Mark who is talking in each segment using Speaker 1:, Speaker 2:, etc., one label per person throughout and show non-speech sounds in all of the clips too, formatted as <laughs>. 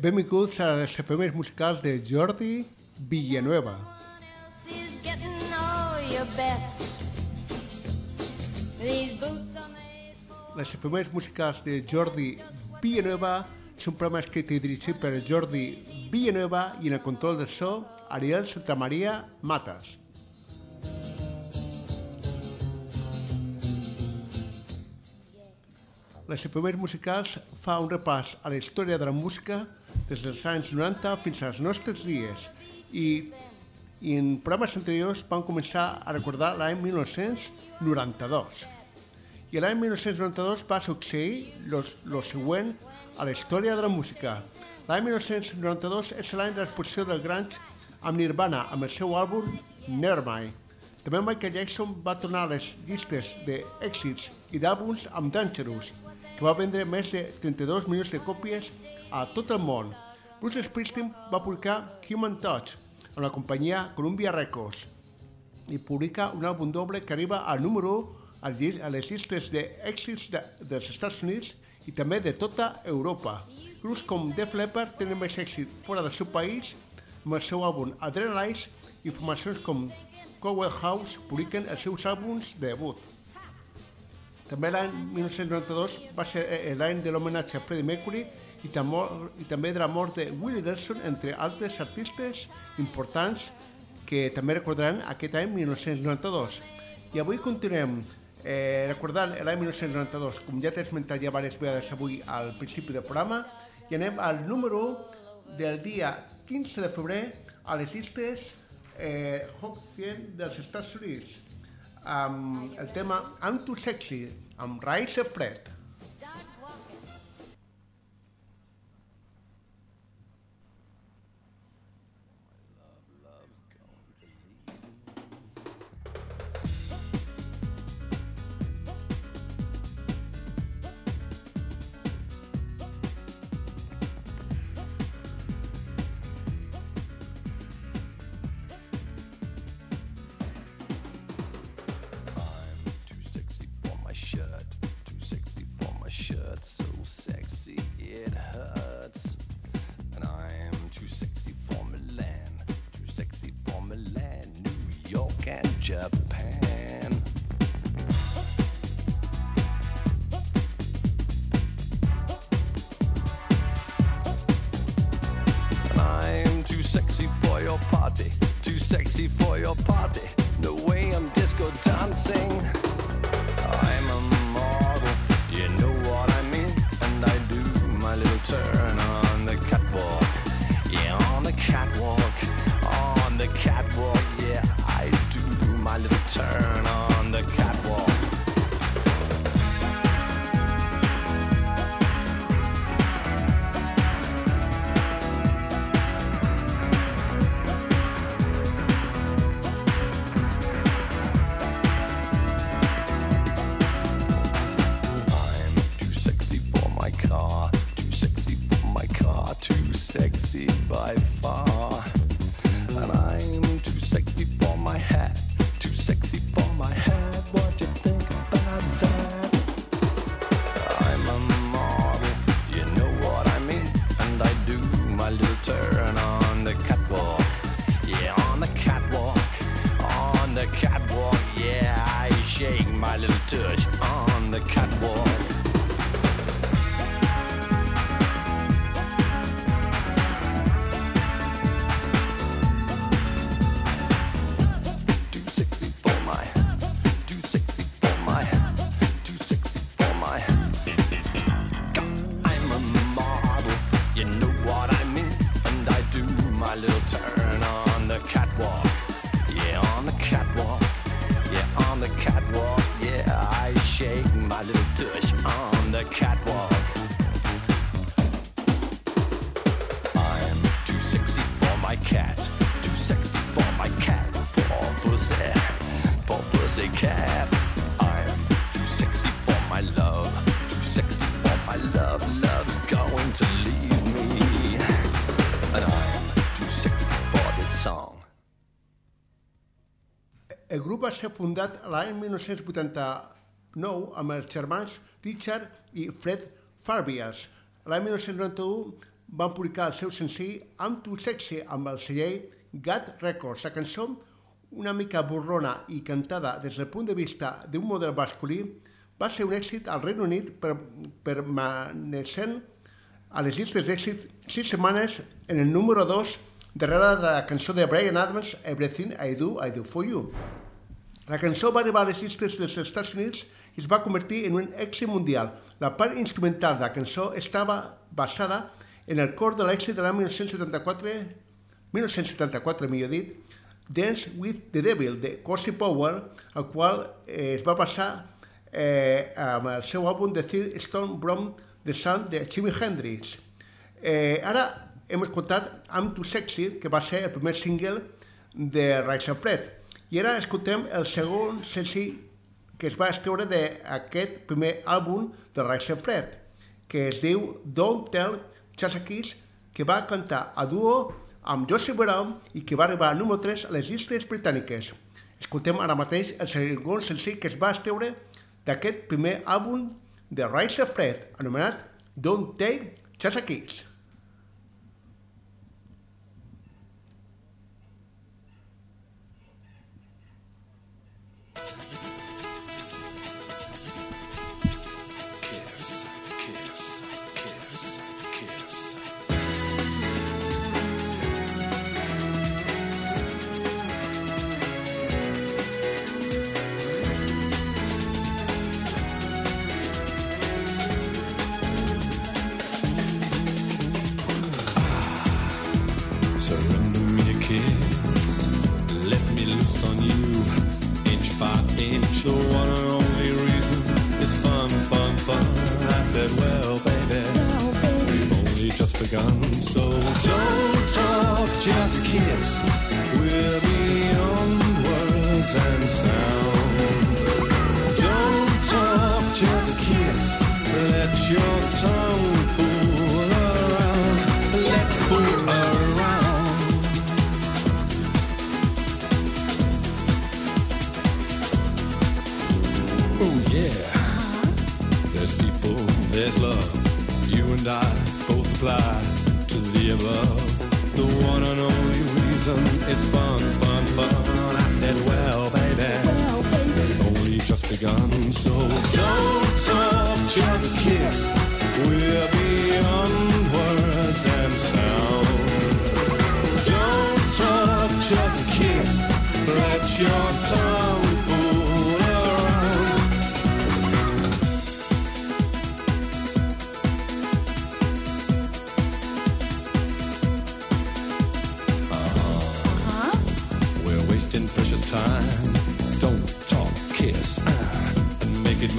Speaker 1: benvinguts a les efemèrides musicals de Jordi Villanueva. Les efemèrides musicals de Jordi Villanueva és un programa escrit i dirigit per Jordi Villanueva i en el control del so Ariel Santamaria Matas. Les efemèrides musicals fa un repàs a la història de la música des dels anys 90 fins als nostres dies i, i en programes anteriors vam començar a recordar l'any 1992. I l'any 1992 va succeir lo següent a la història de la música. L'any 1992 és l'any de l'exposició del Grunge amb Nirvana, amb el seu àlbum Nevermind. També Michael Jackson va tornar a les llistes d'èxits i d'àlbums amb Dangerous, que va vendre més de 32 milions de còpies a tot el món. Bruce Springsteen va publicar Human Touch amb la companyia Columbia Records i publica un àlbum doble que arriba al número 1 a les llistes d'èxits de, dels Estats Units i també de tota Europa. Grups com Def Leppard tenen més èxit fora del seu país amb el seu àlbum Adrenalize i formacions com Cowell House publiquen els seus àlbums de debut. També l'any 1992 va ser eh, l'any de l'homenatge a Freddie Mercury i, també, i també de la mort de Willie Nelson, entre altres artistes importants que també recordaran aquest any 1992. I avui continuem eh, recordant l'any 1992, com ja t'he esmentat ja diverses vegades avui al principi del programa, i anem al número 1 del dia 15 de febrer a les llistes eh, Hot 100 dels Estats Units amb el tema I'm Too Sexy, amb Rise Fred.
Speaker 2: up. Little turn on the catwalk. Yeah, on the catwalk. Yeah, on the catwalk. Yeah, I shake my little tush on the catwalk. I'm too sexy for my cat, too sexy for my cat. Poor pussy, poor pussy cat.
Speaker 1: Grup va ser fundat l'any 1989 amb els germans Richard i Fred Farbias. L'any 1991 van publicar el seu senzill I'm Too Sexy amb el celler Gat Records. La cançó, una mica burrona i cantada des del punt de vista d'un model masculí, va ser un èxit al Regne Unit per, permanecent a les llistes d'èxit sis setmanes en el número 2 darrere de la cançó de Brian Adams Everything I Do, I Do For You. La cançó va arribar a les llistes dels Estats Units i es va convertir en un èxit mundial. La part instrumental de la cançó estava basada en el cor de l'èxit de l'any 1974, 1974 millor dit, Dance with the Devil, de Corsi Powell, el qual eh, es va passar eh, amb el seu àlbum de Third Stone Brom The Sun de Jimi Hendrix. Eh, ara hem escoltat I'm Too Sexy, que va ser el primer single de Rise of Fred. I ara escoltem el segon senzill que es va escriure d'aquest primer àlbum de of Fred, que es diu Don't Tell Chasakis, que va cantar a duo amb Josie Brown i que va arribar a número 3 a les llistes britàniques. Escoltem ara mateix el segon senzill que es va escriure d'aquest primer àlbum de Rise of Fred, anomenat Don't Take Chasakis.
Speaker 3: Kiss, begun. So don't talk, just kiss. We're beyond words and sound. It's fun, fun, fun. I said, well, baby, we've only just begun. So don't talk, just kiss. We're beyond words and sound. Don't talk, just kiss. Let your tongue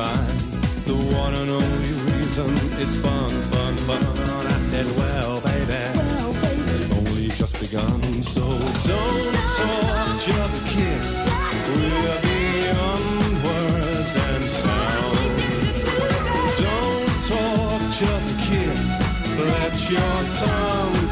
Speaker 3: mine. The one and only reason it's fun, fun, fun. I said, well, baby, we've only just begun. So don't talk, just kiss. We're beyond words and sound. Don't talk, just kiss. Let your tongue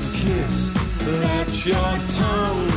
Speaker 3: just kiss. Let your tongue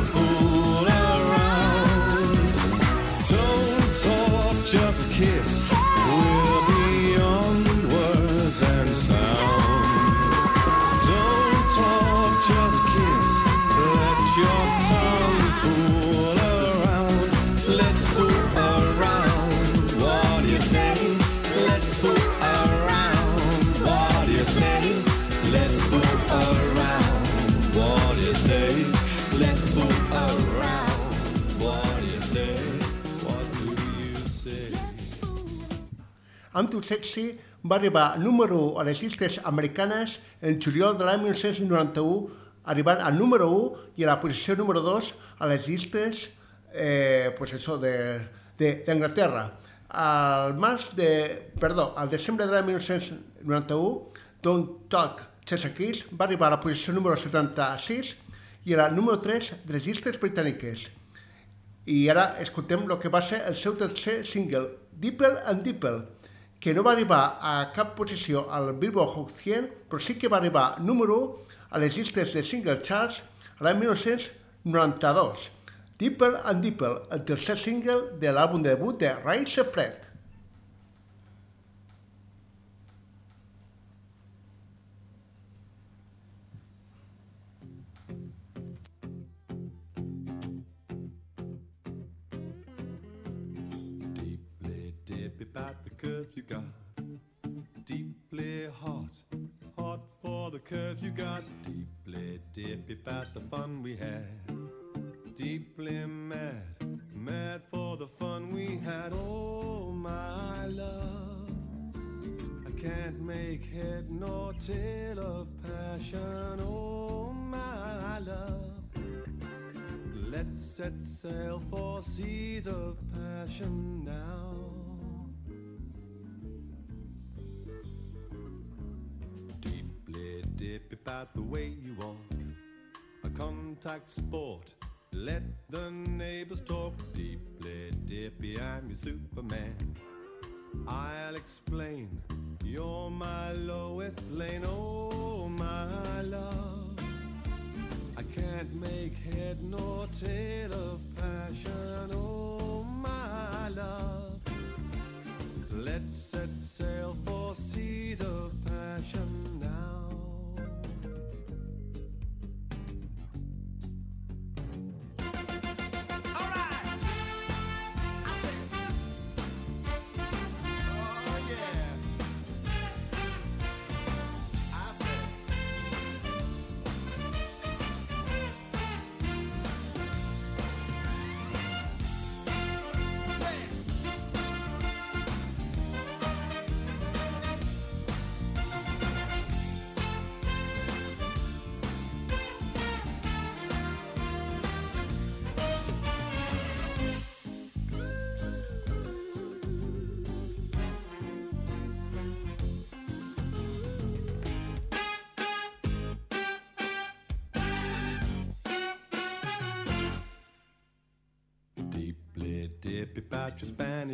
Speaker 1: I'm Too Sexy va arribar número 1 a les llistes americanes en juliol de l'any 1991, arribant al número 1 i a la posició número 2 a les llistes eh, pues això d'Anglaterra. Al març de, perdó, al desembre de l'any 1991, Don't Talk Chesa Kiss va arribar a la posició número 76 i era el número 3 de les llistes britàniques. I ara escoltem el que va ser el seu tercer single, Deeper and Deeper, que no va arribar a cap posició al Billboard Hot 100, però sí que va arribar número 1 a les llistes de single charts l'any 1992. Deeper and Deeper, el tercer single de l'àlbum de debut de Rise Fred.
Speaker 3: About the curves you got. Deeply hot, hot for the curves you got. Deeply dip about the fun we had. Deeply mad, mad for the fun we had. Oh, my love. I can't make head nor tail of passion. Oh, my love. Let's set sail for seas of passion now. Contact sport. Let the neighbors talk. Deeply dippy, I'm your Superman. I'll explain. You're my lowest lane, oh my love. I can't make head nor tail of passion, oh my love. Let's set sail for seas of passion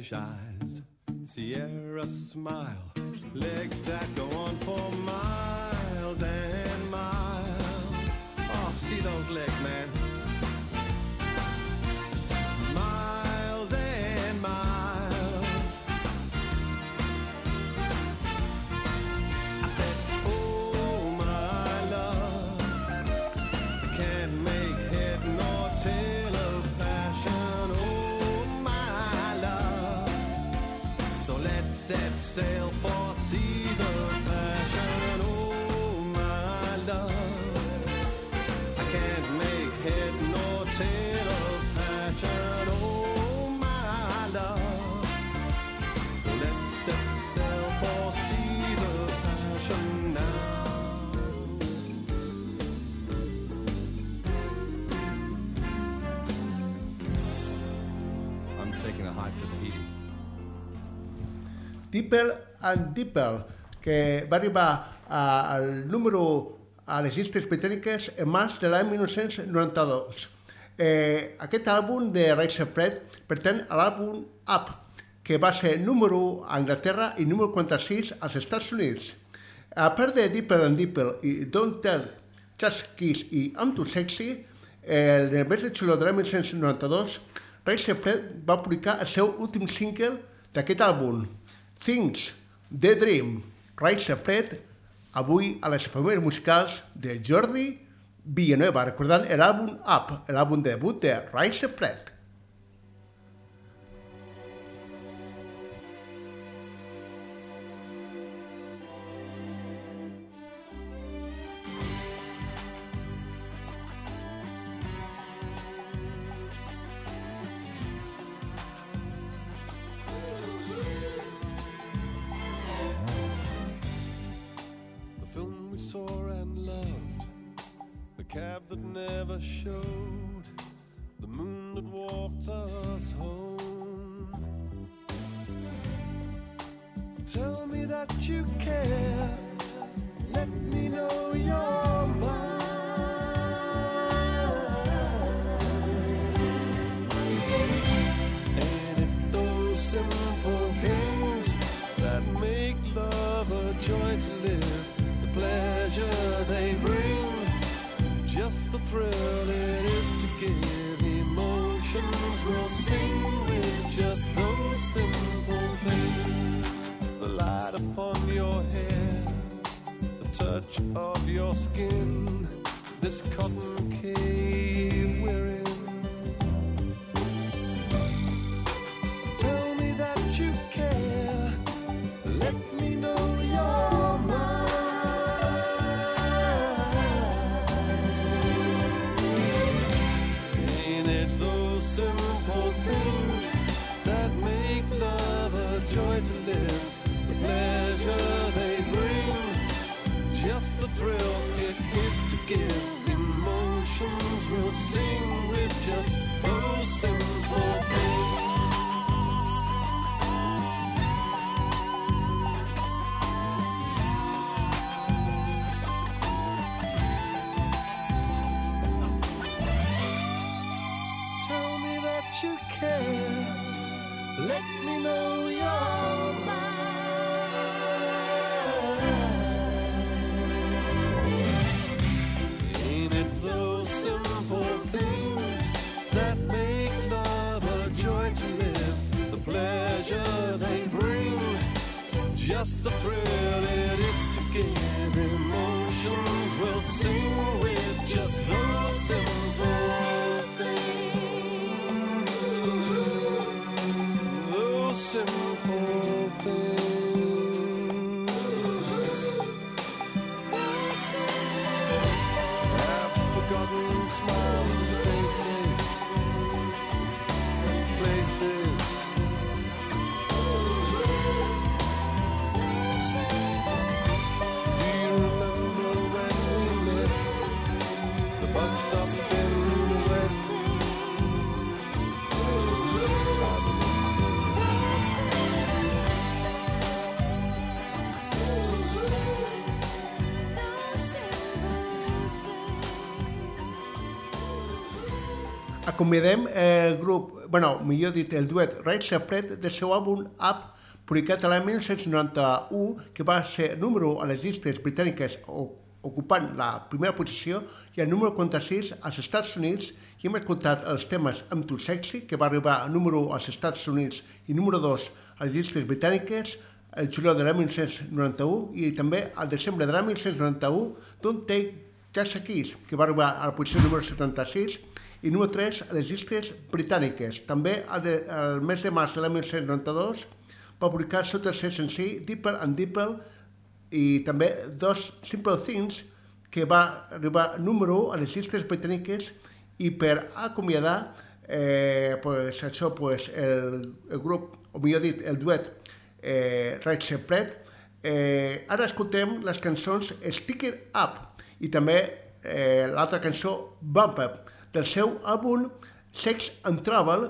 Speaker 3: Spanish eyes. Sierra smile, legs that go on for miles and miles. Oh, see those legs, man.
Speaker 1: Deeper and Deeper, que va arribar al número a les llistes britàniques en març de l'any 1992. Eh, aquest àlbum de Rise Fred pertany a l'àlbum Up, que va ser número 1 a Anglaterra i número 46 als Estats Units. A part de Deeper and Deeper i Don't Tell, Just Kiss i I'm Too Sexy, el mes de juliol de l'any 1992, Rise Fred va publicar el seu últim single d'aquest àlbum, Things, The Dream, Rise Fred, avui a les efemèrides musicals de Jordi Villanueva, recordant l'àlbum Up, l'àlbum debut de Rise Fred.
Speaker 3: Showed, the moon that walked us home. Tell me that you care,
Speaker 1: Acomiadem el grup, bueno, millor dit, el duet Right Separate del seu àlbum Up, publicat l'any 1991, que va ser número 1 a les llistes britàniques ocupant la primera posició i el número 46 als Estats Units i hem escoltat els temes Amb tu sexy, que va arribar a número 1 als Estats Units i número 2 a les llistes britàniques el juliol de l'any 1991 i també al desembre de l'any 1991 Don't Take Just a Kiss, que va arribar a la posició número 76 i número 3 a les llistes britàniques. També de, al mes de març de l'any 1992 va publicar el seu tercer senzill, Deeper and Deeper, i també dos Simple Things, que va arribar número 1 a les llistes britàniques i per acomiadar eh, pues, això, pues, el, el grup, o millor dit, el duet eh, Right Separate, eh, ara escoltem les cançons Stick It Up i també eh, l'altra cançó Bump Up del seu àlbum Sex and Travel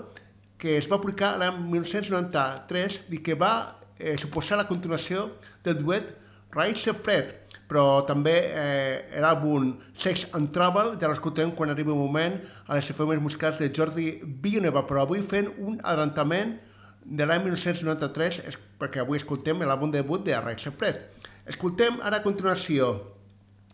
Speaker 1: que es va publicar l'any 1993 i que va eh, suposar la continuació del duet Rise of Fred, però també eh, l'àlbum Sex and Travel, ja l'escoltem quan arribi un moment a les efemèries musicals de Jordi Villeneuve, però avui fent un adelantament de l'any 1993, és, perquè avui escoltem l'àlbum debut de Rise of Fred. Escoltem ara a continuació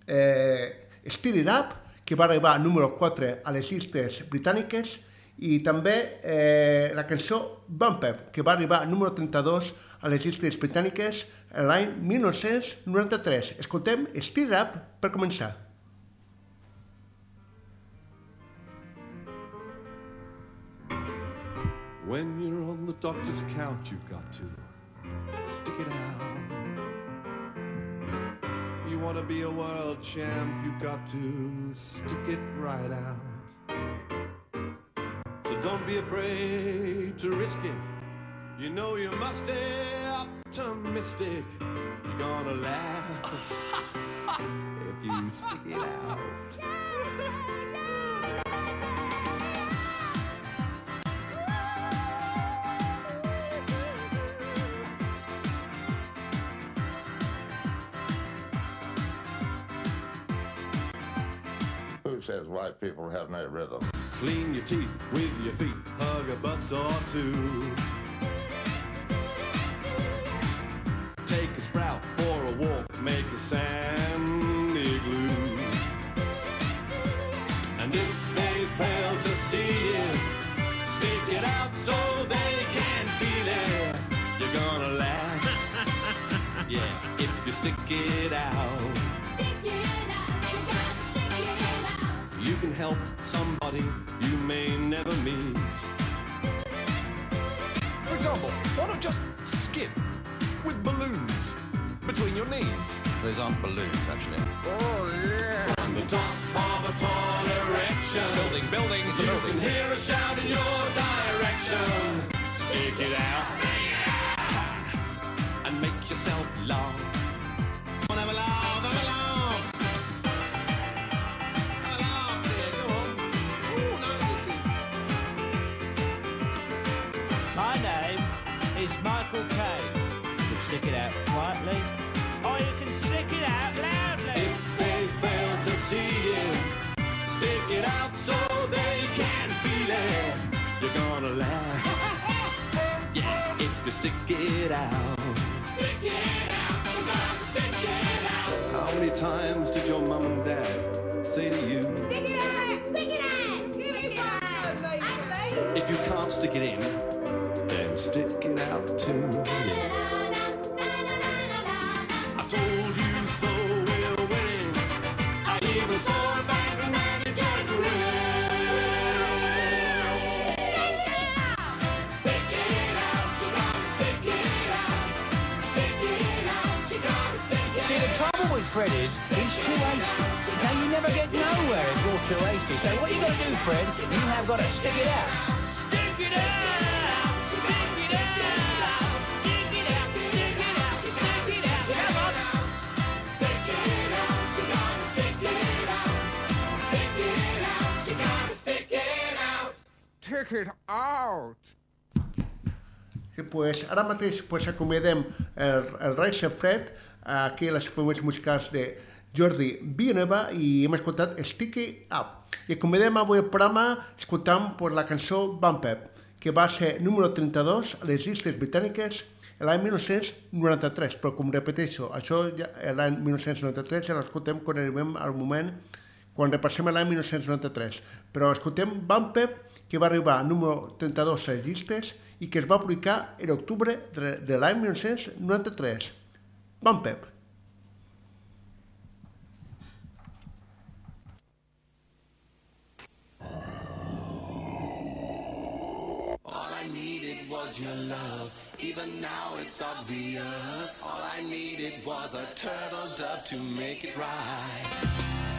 Speaker 1: eh, Steer It Up, que va arribar número 4 a les llistes britàniques, i també eh, la cançó Bump Up, que va arribar número 32 a les llistes britàniques l'any 1993. Escoltem Steer Up per començar.
Speaker 3: When you're on the doctor's couch, you've got to stick it out. You want to be a world champ, you've got to stick it right out. So don't be afraid to risk it. You know you must stay optimistic. You're gonna laugh <laughs> if you stick it out.
Speaker 4: white people have no rhythm.
Speaker 3: Clean your teeth with your feet, hug a bus or two. Take a sprout for a walk, make a sand igloo. And if they fail to see it, stick it out so they can feel it. You're gonna laugh. <laughs> yeah, if you stick it out.
Speaker 2: Help somebody you may never meet.
Speaker 5: For example, why not just skip with balloons between your knees?
Speaker 6: Those aren't balloons, actually.
Speaker 2: Oh, From the top of a tall erection,
Speaker 5: Building, building, it's a
Speaker 2: you
Speaker 5: building.
Speaker 2: can hear a shout in your direction. Stick it out and make yourself laugh.
Speaker 7: Stick it out. Stick it out,
Speaker 2: you gotta stick it out. How many times did your mom and dad say to you,
Speaker 8: Stick it out! Stick it out! Stick it out!
Speaker 2: if you can't stick it in, then stick it out too?
Speaker 7: Fred is he's too hasty. Now you never get nowhere if you're too hasty. So what you got to do, Fred? You have got to stick it out. Stick it out. Stick it out. Stick it out. Stick it out. Stick it out. Come on.
Speaker 2: Stick it out, you gotta stick it out. Stick it out, you gotta stick it out.
Speaker 5: Take it out.
Speaker 1: Sí, pues, ara mateix pues, acomiadem el, el Rise of Fred, aquí les informes musicals de Jordi Villanueva i hem escoltat Sticky Up. I acomiadem avui el programa escoltant pues, la cançó Bump Up, que va ser número 32 a les llistes britàniques l'any 1993, però com repeteixo, això ja, l'any 1993 ja l'escoltem quan arribem al moment quan repassem l'any 1993. Però escoltem Bump Up, que va arribar número 32 a les llistes i que es va publicar en octubre de, de l'any 1993. Bump Up.
Speaker 2: All I needed was your love. Even now it's obvious. All I needed was a turtle dove to make it right.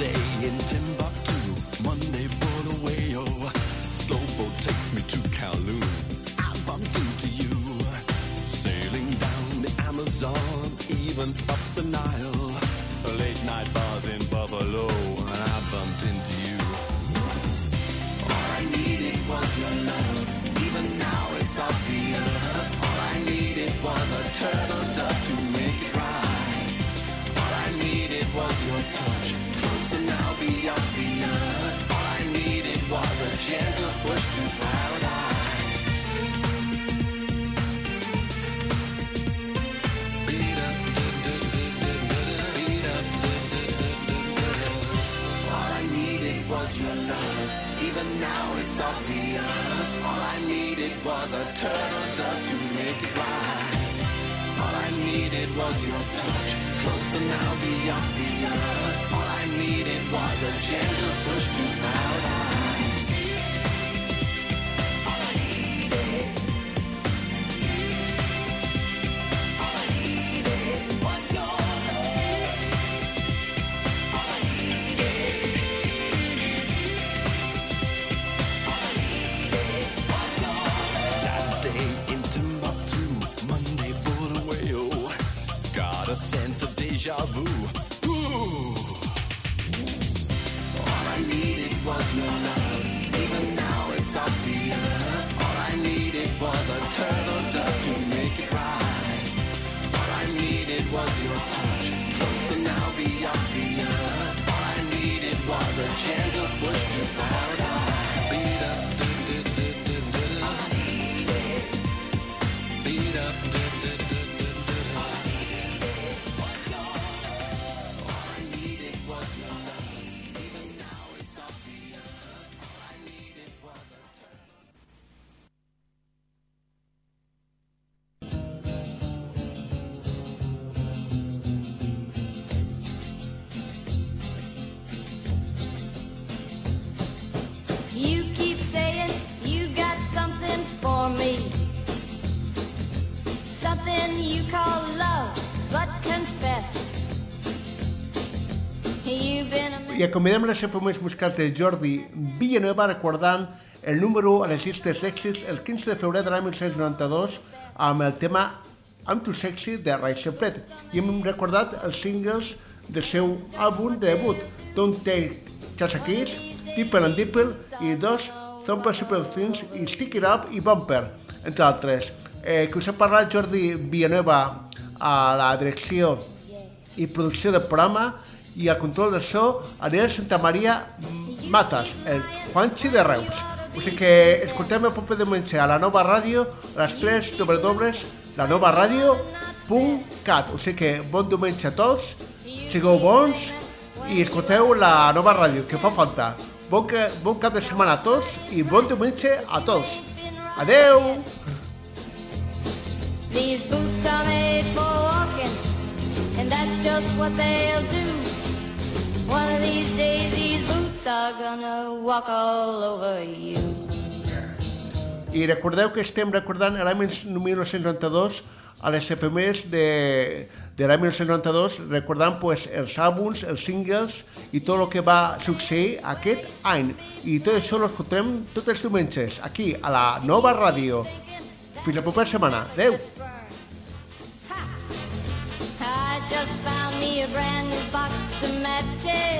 Speaker 2: Saturday in Timbuktu, Now it's obvious. All I needed was a turtle dove to make it right. All I needed was your touch. Closer now, the obvious. All I needed was a gentle push to paradise.
Speaker 8: You've been a
Speaker 1: I acomiadem les efemèrides musicals de Jordi Villanueva recordant el número a les llistes d'èxits el 15 de febrer de l'any 1992 amb el tema I'm Too Sexy de Rise Fred i hem recordat els singles del seu àlbum de debut Don't Take Just a Kiss, Deeper and Deeper i dos Some Possible Things i Stick It Up i Bumper, entre altres. Eh, que us ha parlat Jordi Villanueva a la direcció i producció del programa i al control del so Ariel Santa Maria Matas, el Juanchi de Reus. O sigui que escoltem el proper diumenge a la nova ràdio a les 3 dobles la nova ràdio.cat. O sigui que bon diumenge a tots, sigueu bons i escolteu la nova ràdio, que fa falta. Bon, bon cap de setmana a tots i bon diumenge a tots. Adeu!
Speaker 8: These boots are made for walking, and that's just what they'll do. Boots are gonna walk all over you.
Speaker 1: I recordeu que estem recordant l'any 1992 a les efemèrides de, de l'any 1992 recordant pues, els àlbums, els singles i tot el que va succeir aquest any. I tot això ho escoltem tots els diumenges aquí a la nova ràdio. Fins la propera setmana. Adeu!
Speaker 8: I just found me a brand new box of matches.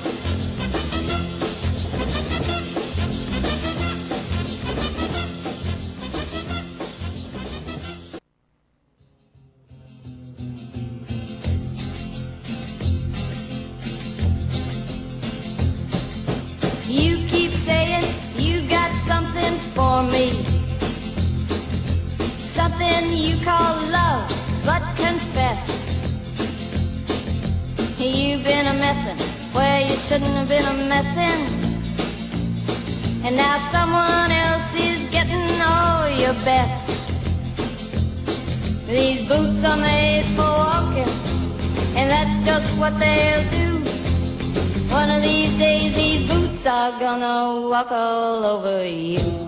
Speaker 8: Just what they'll do. One of these days, these boots are gonna walk all over you.